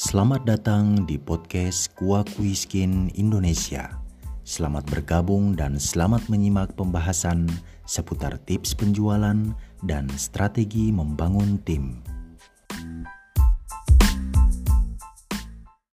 Selamat datang di podcast Kuakuiskin Indonesia. Selamat bergabung dan selamat menyimak pembahasan seputar tips penjualan dan strategi membangun tim.